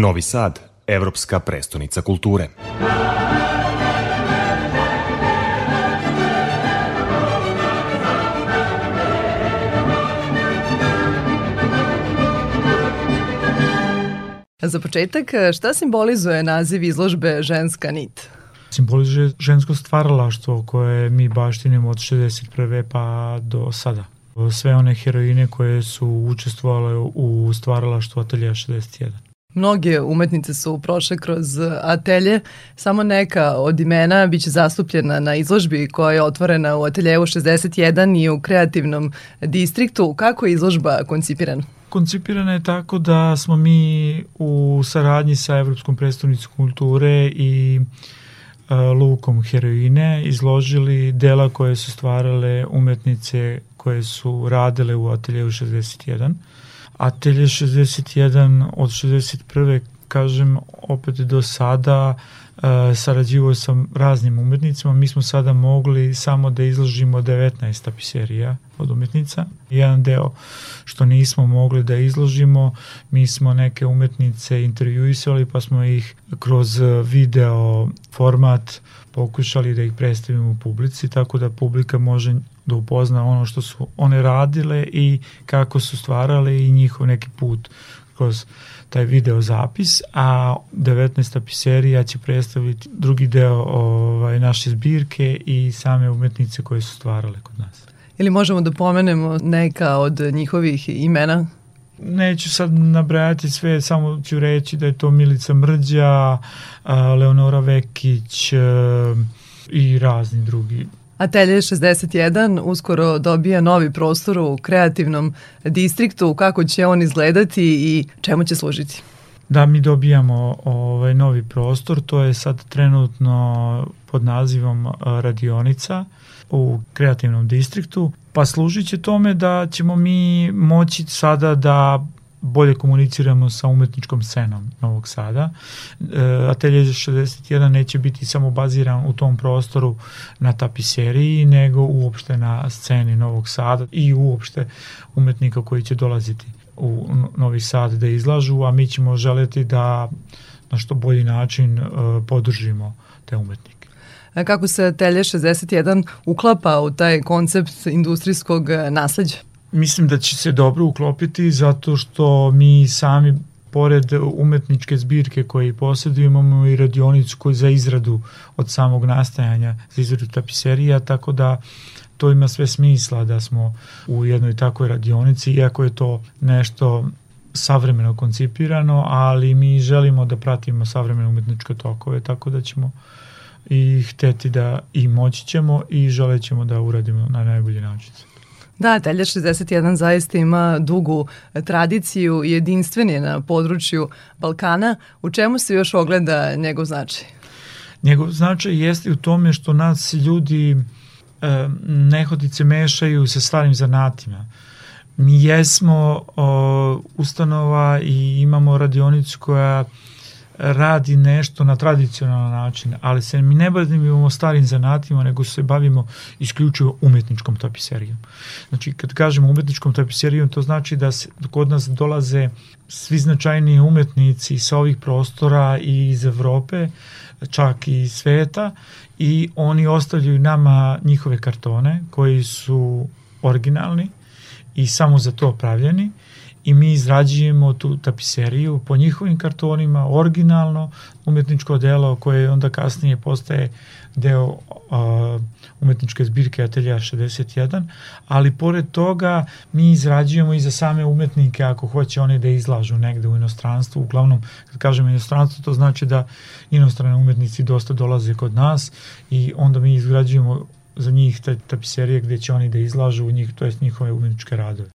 Novi Sad, evropska prestonica kulture. Za početak, šta simbolizuje naziv izložbe Ženska nit? Simbolizuje žensko stvaralaštvo koje mi baštinimo od 61. pa do sada. Sve one heroine koje su učestvovale u stvaralaštvu Atelja 61. Mnoge umetnice su prošle kroz atelje, samo neka od imena biće zastupljena na izložbi koja je otvorena u ateljevu 61 i u kreativnom distriktu. Kako je izložba koncipirana? Koncipirana je tako da smo mi u saradnji sa Evropskom predstavnicom kulture i uh, Lukom heroine izložili dela koje su stvarale umetnice koje su radile u ateljevu 61 Atelje 61 od 61. kažem opet do sada uh, sarađivo sa raznim umetnicima. Mi smo sada mogli samo da izložimo 19 tapiserija od umetnica. Jedan deo što nismo mogli da izložimo, mi smo neke umetnice intervjuisali pa smo ih kroz video format pokušali da ih predstavimo u publici, tako da publika može da upozna ono što su one radile i kako su stvarale i njihov neki put kroz taj video zapis, a 19. tapiserija će predstaviti drugi deo ovaj, naše zbirke i same umetnice koje su stvarale kod nas. Ili možemo da pomenemo neka od njihovih imena? Neću sad nabrajati sve, samo ću reći da je to Milica Mrđa, Leonora Vekić i razni drugi Atelje 61 uskoro dobija novi prostor u kreativnom distriktu. Kako će on izgledati i čemu će služiti? Da, mi dobijamo ovaj novi prostor, to je sad trenutno pod nazivom radionica u kreativnom distriktu, pa služit će tome da ćemo mi moći sada da bolje komuniciramo sa umetničkom scenom Novog Sada. E, Atelje 61 neće biti samo baziran u tom prostoru na tapiseriji, nego uopšte na sceni Novog Sada i uopšte umetnika koji će dolaziti u Novi Sad da izlažu, a mi ćemo želeti da na što bolji način e, podržimo te umetnike. A kako se Atelje 61 uklapa u taj koncept industrijskog nasleđa? Mislim da će se dobro uklopiti zato što mi sami pored umetničke zbirke koje posjedujemo imamo i radionicu koju za izradu od samog nastajanja za izradu tapiserija tako da to ima sve smisla da smo u jednoj takvoj radionici iako je to nešto savremeno koncipirano, ali mi želimo da pratimo savremene umetničke tokove, tako da ćemo i hteti da i moći ćemo i želećemo da uradimo na najbolji način. Da, Telja 61 zaista ima dugu tradiciju i jedinstven je na području Balkana. U čemu se još ogleda njegov značaj? Njegov značaj jeste u tome što nas ljudi e, nehodice mešaju sa starim zanatima. Mi jesmo ustanova i imamo radionicu koja radi nešto na tradicionalan način, ali se mi ne bavimo starim zanatima, nego se bavimo isključivo umetničkom tapiserijom. Znači, kad kažemo umetničkom tapiserijom, to znači da se, kod nas dolaze svi značajniji umetnici sa ovih prostora i iz Evrope, čak i sveta, i oni ostavljaju nama njihove kartone koji su originalni i samo za to pravljeni i mi izrađujemo tu tapiseriju po njihovim kartonima, originalno umetničko delo koje onda kasnije postaje deo uh, umetničke zbirke Atelja 61, ali pored toga mi izrađujemo i za same umetnike ako hoće oni da izlažu negde u inostranstvu, uglavnom kad kažemo inostranstvo to znači da inostrane umetnici dosta dolaze kod nas i onda mi izgrađujemo za njih te tapiserije gde će oni da izlažu u njih, to jest njihove umetničke radove.